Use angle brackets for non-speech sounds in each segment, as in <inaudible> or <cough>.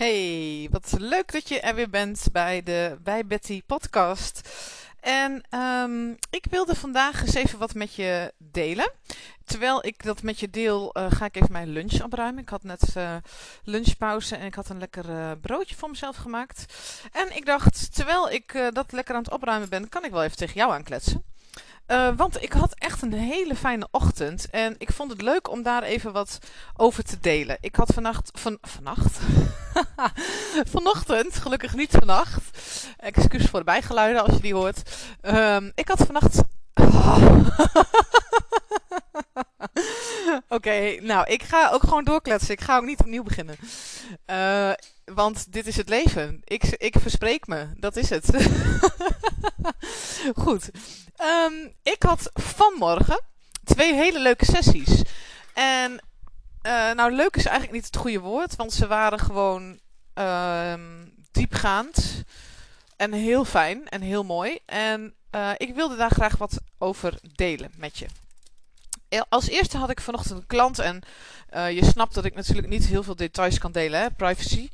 Hey, wat leuk dat je er weer bent bij de Bij Betty podcast. En um, ik wilde vandaag eens even wat met je delen. Terwijl ik dat met je deel, uh, ga ik even mijn lunch opruimen. Ik had net uh, lunchpauze en ik had een lekker uh, broodje voor mezelf gemaakt. En ik dacht, terwijl ik dat lekker aan het opruimen ben, kan ik wel even tegen jou aankletsen. Uh, want ik had echt een hele fijne ochtend. En ik vond het leuk om daar even wat over te delen. Ik had vannacht. Van, vannacht? <laughs> Vanochtend, gelukkig niet vannacht. Excuus voor de bijgeluiden als je die hoort. Um, ik had vannacht. <laughs> <laughs> Oké, nou, ik ga ook gewoon doorkletsen. Ik ga ook niet opnieuw beginnen. Uh, want dit is het leven. Ik, ik verspreek me. Dat is het. <laughs> Goed. Um, ik had vanmorgen twee hele leuke sessies. En uh, nou, leuk is eigenlijk niet het goede woord. Want ze waren gewoon uh, diepgaand. En heel fijn en heel mooi. En uh, ik wilde daar graag wat over delen met je. Als eerste had ik vanochtend een klant en uh, je snapt dat ik natuurlijk niet heel veel details kan delen, hè, privacy.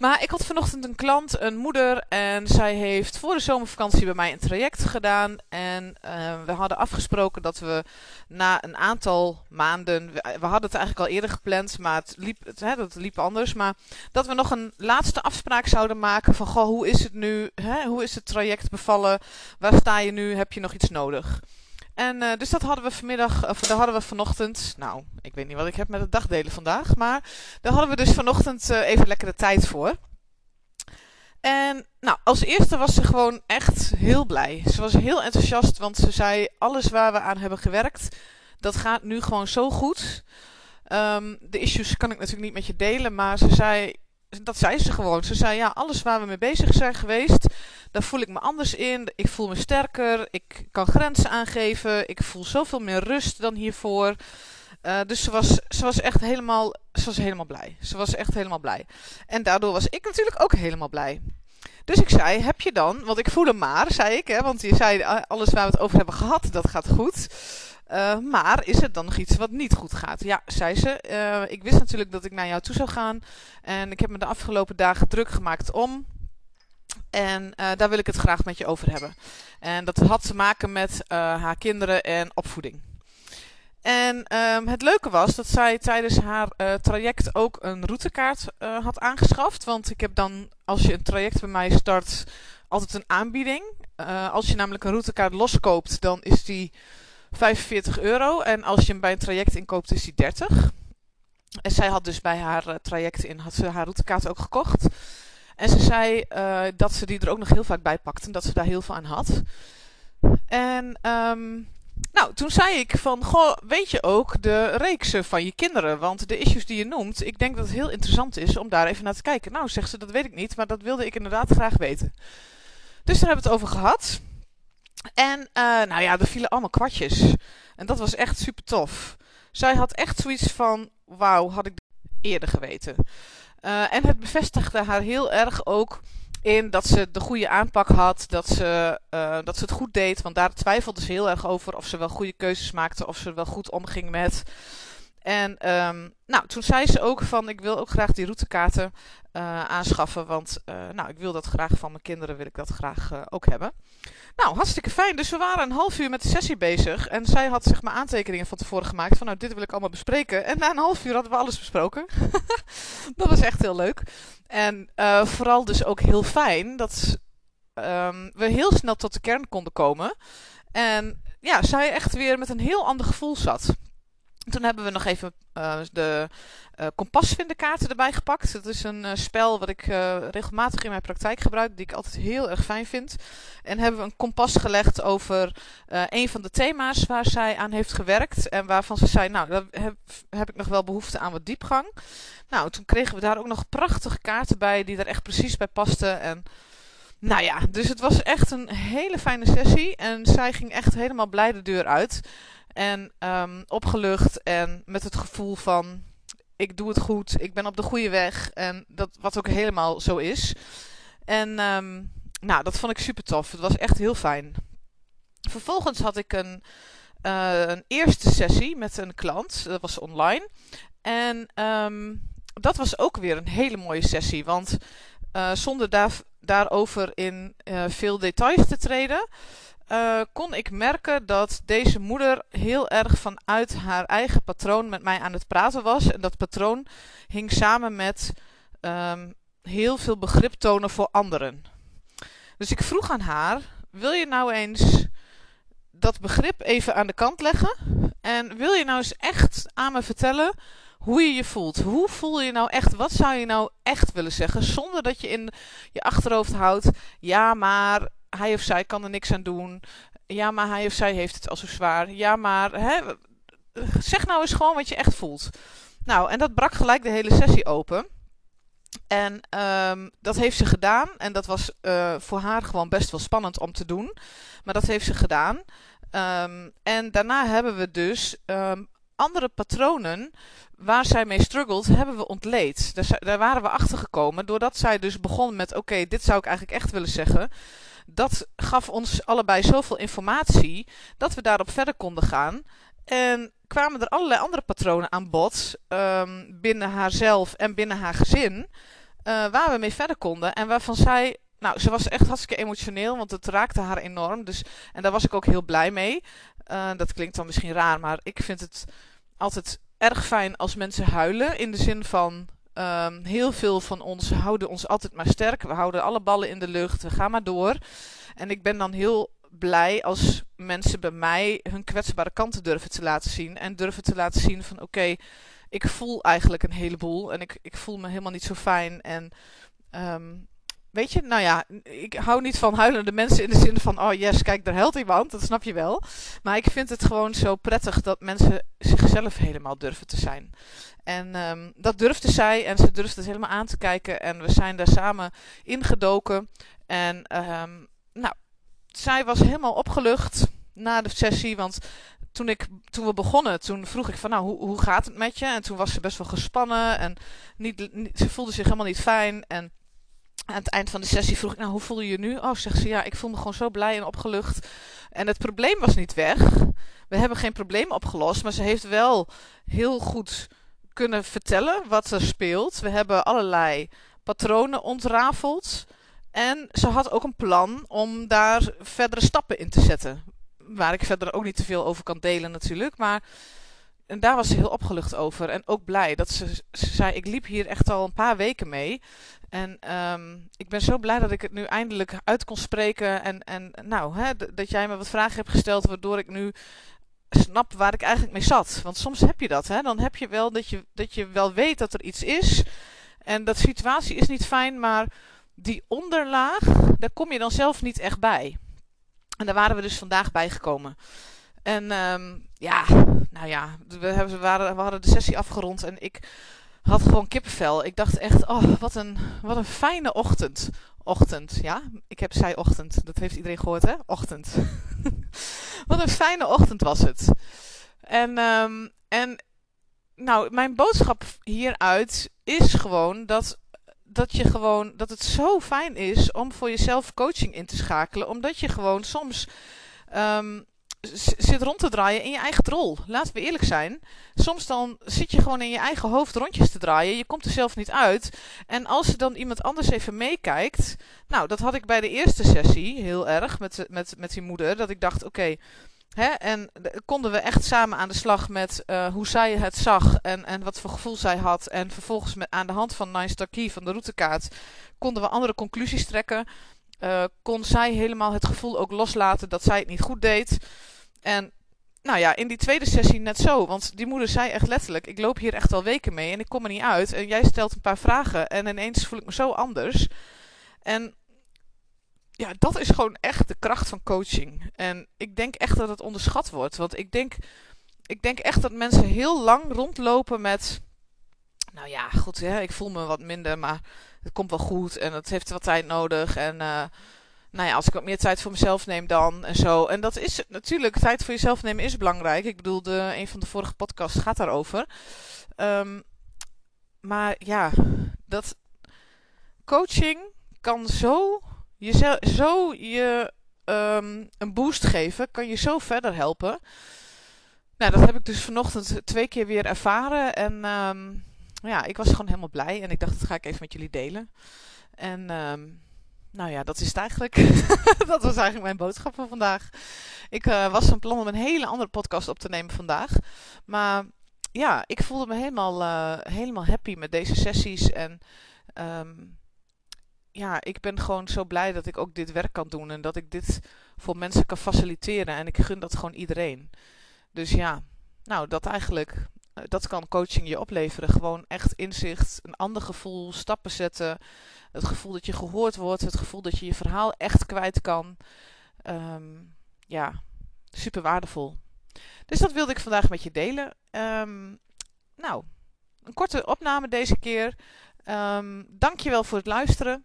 Maar ik had vanochtend een klant, een moeder, en zij heeft voor de zomervakantie bij mij een traject gedaan. En uh, we hadden afgesproken dat we na een aantal maanden, we, hadden het eigenlijk al eerder gepland, maar het liep, hè, dat liep anders. Maar dat we nog een laatste afspraak zouden maken van, goh, hoe is het nu? Hè? Hoe is het traject bevallen? Waar sta je nu? Heb je nog iets nodig? En uh, dus dat hadden we vanmiddag, of daar hadden we vanochtend, nou, ik weet niet wat ik heb met het dagdelen vandaag, maar daar hadden we dus vanochtend uh, even lekkere tijd voor. En nou, als eerste was ze gewoon echt heel blij. Ze was heel enthousiast, want ze zei: alles waar we aan hebben gewerkt, dat gaat nu gewoon zo goed. Um, de issues kan ik natuurlijk niet met je delen, maar ze zei: dat zei ze gewoon. Ze zei, ja, alles waar we mee bezig zijn geweest, daar voel ik me anders in. Ik voel me sterker, ik kan grenzen aangeven, ik voel zoveel meer rust dan hiervoor. Uh, dus ze was, ze was echt helemaal, ze was helemaal blij. Ze was echt helemaal blij. En daardoor was ik natuurlijk ook helemaal blij. Dus ik zei, heb je dan, want ik voel hem maar, zei ik, hè, want je zei, alles waar we het over hebben gehad, dat gaat goed. Uh, maar is het dan nog iets wat niet goed gaat? Ja, zei ze. Ik wist natuurlijk dat ik naar jou toe zou gaan. En ik heb me de afgelopen dagen druk gemaakt om. En uh, daar wil ik het graag met je over hebben. En dat had te maken met haar kinderen en opvoeding. En um, het leuke was dat zij tijdens haar traject ook een routekaart had aangeschaft. Want ik heb dan, als je een traject bij mij start, altijd een aanbieding. als je namelijk een routekaart loskoopt, dan is die 45 euro. En als je hem bij een traject inkoopt, is die 30. En zij had dus bij haar traject in, had ze haar routekaart ook gekocht. En ze zei uh, dat ze die er ook nog heel vaak bij pakte en dat ze daar heel veel aan had. En um, nou, toen zei ik van, goh, weet je ook de reeksen van je kinderen? Want de issues die je noemt, ik denk dat het heel interessant is om daar even naar te kijken. Nou, zegt ze, dat weet ik niet, maar dat wilde ik inderdaad graag weten. Dus daar hebben we het over gehad. En uh, nou ja, er vielen allemaal kwartjes. En dat was echt super tof. Zij had echt zoiets van: wauw, had ik eerder geweten. Uh, en het bevestigde haar heel erg ook in dat ze de goede aanpak had, dat ze, uh, dat ze het goed deed. Want daar twijfelde ze heel erg over of ze wel goede keuzes maakte, of ze wel goed omging met. En um, nou, toen zei ze ook van ik wil ook graag die routekaarten uh, aanschaffen. Want uh, nou, ik wil dat graag van mijn kinderen, wil ik dat graag uh, ook hebben. Nou, hartstikke fijn. Dus we waren een half uur met de sessie bezig. En zij had zeg maar aantekeningen van tevoren gemaakt. Van nou, dit wil ik allemaal bespreken. En na een half uur hadden we alles besproken. <laughs> dat was echt heel leuk. En vooral dus ook heel fijn dat um, we heel snel tot de kern konden komen. En ja, zij echt weer met een heel ander gevoel zat. Toen hebben we nog even uh, de uh, kompasvindekaarten erbij gepakt. Dat is een uh, spel wat ik regelmatig in mijn praktijk gebruik, die ik altijd heel erg fijn vind. En hebben we een kompas gelegd over een van de thema's waar zij aan heeft gewerkt. En waarvan ze zei, nou, daar heb, heb ik nog wel behoefte aan wat diepgang. Nou, toen kregen we daar ook nog prachtige kaarten bij die er echt precies bij pasten. En nou ja, dus het was echt een hele fijne sessie. En zij ging echt helemaal blij de deur uit. En um, opgelucht en met het gevoel van ik doe het goed, ik ben op de goede weg. En dat wat ook helemaal zo is. En um, nou, dat vond ik super tof. Het was echt heel fijn. Vervolgens had ik een, uh, een eerste sessie met een klant. Dat was online. En um, dat was ook weer een hele mooie sessie. Want uh, zonder daar, daarover in uh, veel details te treden, uh, kon ik merken dat deze moeder heel erg vanuit haar eigen patroon met mij aan het praten was. En dat patroon hing samen met um, heel veel begrip tonen voor anderen. Dus ik vroeg aan haar: Wil je nou eens dat begrip even aan de kant leggen? En wil je nou eens echt aan me vertellen hoe je je voelt? Hoe voel je nou echt? Wat zou je nou echt willen zeggen? Zonder dat je in je achterhoofd houdt: Ja, maar hij of zij kan er niks aan doen. Ja, maar hij of zij heeft het al zo zwaar. Ja, maar hè, zeg nou eens gewoon wat je echt voelt. Nou, en dat brak gelijk de hele sessie open. En um, dat heeft ze gedaan. En dat was uh, voor haar gewoon best wel spannend om te doen. Maar dat heeft ze gedaan. Um, en daarna hebben we dus um, andere patronen waar zij mee struggelt, hebben we ontleed. Daar, daar waren we achter gekomen. Doordat zij dus begon met: Oké, dit zou ik eigenlijk echt willen zeggen dat gaf ons allebei zoveel informatie dat we daarop verder konden gaan. En kwamen er allerlei andere patronen aan bod um, binnen haarzelf en binnen haar gezin, uh, waar we mee verder konden. En waarvan zij, nou, ze was echt hartstikke emotioneel, want het raakte haar enorm. Dus, en daar was ik ook heel blij mee. Uh, dat klinkt dan misschien raar, maar ik vind het altijd erg fijn als mensen huilen. In de zin van, Um, heel veel van ons houden ons altijd maar sterk. We houden alle ballen in de lucht. We gaan maar door. En ik ben dan heel blij als mensen bij mij hun kwetsbare kanten durven te laten zien. En durven te laten zien van oké, ik voel eigenlijk een heleboel. En ik, ik voel me helemaal niet zo fijn. En um, weet je, nou ja, ik hou niet van huilende mensen in de zin van, oh yes, kijk, daar helpt iemand, dat snap je wel. Maar ik vind het gewoon zo prettig dat mensen zichzelf helemaal durven te zijn. En um, dat durfde zij en ze durfde het helemaal aan te kijken en we zijn daar samen ingedoken. En um, nou, zij was helemaal opgelucht na de sessie, want toen, ik, toen we begonnen, toen vroeg ik van nou, hoe, hoe gaat het met je? En toen was ze best wel gespannen en niet, ze voelde zich helemaal niet fijn en aan het eind van de sessie vroeg ik, nou, hoe voel je je nu? Oh, zegt ze, ja, ik voel me gewoon zo blij en opgelucht. En het probleem was niet weg. We hebben geen probleem opgelost, maar ze heeft wel heel goed kunnen vertellen wat er speelt. We hebben allerlei patronen ontrafeld. En ze had ook een plan om daar verdere stappen in te zetten. Waar ik verder ook niet te veel over kan delen natuurlijk, maar en daar was ze heel opgelucht over en ook blij. Dat ze, ze zei, ik liep hier echt al een paar weken mee. En um, ik ben zo blij dat ik het nu eindelijk uit kon spreken. En, en nou, hè, dat jij me wat vragen hebt gesteld, waardoor ik nu snap waar ik eigenlijk mee zat. Want soms heb je dat, hè. Dan heb je wel dat je, dat je wel weet dat er iets is. En dat situatie is niet fijn, maar die onderlaag, daar kom je dan zelf niet echt bij. En daar waren we dus vandaag bij gekomen. En um, ja, nou ja, we, hebben, we, hadden de sessie afgerond en ik had gewoon kippenvel. Ik dacht echt, oh, wat een, wat een fijne ochtend. Ochtend, ja. Ik heb zij ochtend. Dat heeft iedereen gehoord, hè? Ochtend. <laughs> wat een fijne ochtend was het. En, um, en nou, mijn boodschap hieruit is gewoon dat, dat je gewoon, dat het zo fijn is om voor jezelf coaching in te schakelen. Omdat je gewoon soms um, zit rond te draaien in je eigen rol. Laten we eerlijk zijn. Soms dan zit je gewoon in je eigen hoofd rondjes te draaien. Je komt er zelf niet uit. En als er dan iemand anders even meekijkt. Nou, dat had ik bij de eerste sessie heel erg met, met, met die moeder. Dat ik dacht, oké. Okay, en konden we echt samen aan de slag met uh, hoe zij het zag en, en wat voor gevoel zij had. En vervolgens met, aan de hand van Nine Star Key van de routekaart konden we andere conclusies trekken. Uh, kon zij helemaal het gevoel ook loslaten dat zij het niet goed deed. En nou ja, in die tweede sessie net zo. Want die moeder zei echt letterlijk: Ik loop hier echt al weken mee en ik kom er niet uit. En jij stelt een paar vragen en ineens voel ik me zo anders. En ja, dat is gewoon echt de kracht van coaching. En ik denk echt dat het onderschat wordt. Want ik denk, ik denk echt dat mensen heel lang rondlopen met. Nou ja, goed, hè, ik voel me wat minder, maar het komt wel goed en het heeft wat tijd nodig. En uh, nou ja, als ik wat meer tijd voor mezelf neem dan en zo. En dat is natuurlijk, tijd voor jezelf nemen is belangrijk. Ik bedoel, een van de vorige podcasts gaat daarover. Um, maar ja, dat coaching kan zo, jezelf, zo je um, een boost geven, kan je zo verder helpen. Nou, dat heb ik dus vanochtend twee keer weer ervaren. En um, ja, ik was gewoon helemaal blij en ik dacht, dat ga ik even met jullie delen. En ehm, nou ja, dat is het eigenlijk. <laughs> dat was eigenlijk mijn boodschap van vandaag. Ik uh, was van plan om een hele andere podcast op te nemen vandaag. Maar ja, ik voelde me helemaal, uh, helemaal happy met deze sessies. En um, ja, ik ben gewoon zo blij dat ik ook dit werk kan doen. En dat ik dit voor mensen kan faciliteren. En ik gun dat gewoon iedereen. Dus ja, nou, dat eigenlijk. Eh, dat kan coaching je opleveren. Gewoon echt inzicht, een ander gevoel, stappen zetten. Het gevoel dat je gehoord wordt. Het gevoel dat je je verhaal echt kwijt kan. Um, ja, super waardevol. Dus dat wilde ik vandaag met je delen. Um, nou, een korte opname deze keer. Um, dankjewel voor het luisteren.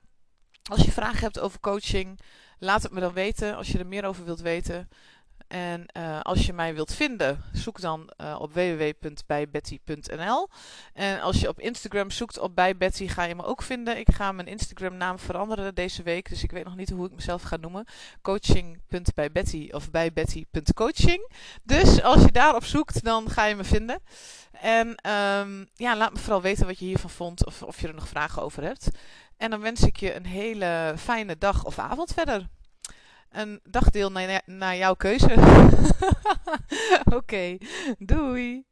Als je vragen hebt over coaching, laat het me dan weten. Als je er meer over wilt weten. En uh, als je mij wilt vinden, zoek dan uh, op www.bijbetty.nl. En als je op Instagram zoekt op bijbetty, ga je me ook vinden. Ik ga mijn Instagram naam veranderen deze week, dus ik weet nog niet hoe ik mezelf ga noemen. Coaching.bijbetty of bijbetty.coaching. Dus als je daarop zoekt, dan ga je me vinden. En um, ja, laat me vooral weten wat je hiervan vond of of je er nog vragen over hebt. En dan wens ik je een hele fijne dag of avond verder een dagdeel naar, naar jouw keuze. <laughs> Oké, doei.